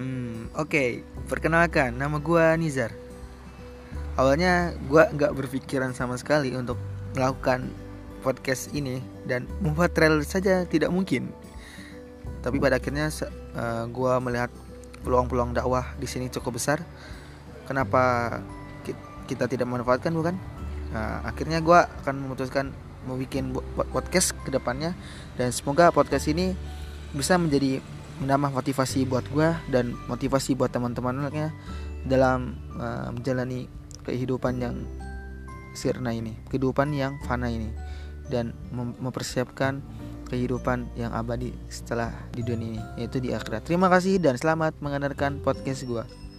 Hmm, oke. Okay. Perkenalkan, nama gue Nizar. Awalnya gue nggak berpikiran sama sekali untuk melakukan podcast ini dan membuat trailer saja tidak mungkin. Tapi pada akhirnya uh, eh, gue melihat peluang-peluang dakwah di sini cukup besar. Kenapa kita tidak memanfaatkan bukan? Nah, akhirnya gue akan memutuskan bikin podcast ke depannya dan semoga podcast ini bisa menjadi menambah motivasi buat gue dan motivasi buat teman-temannya dalam uh, menjalani kehidupan yang sirna ini, kehidupan yang fana ini dan mem mempersiapkan kehidupan yang abadi setelah di dunia ini yaitu di akhirat. Terima kasih dan selamat mendengarkan podcast gue.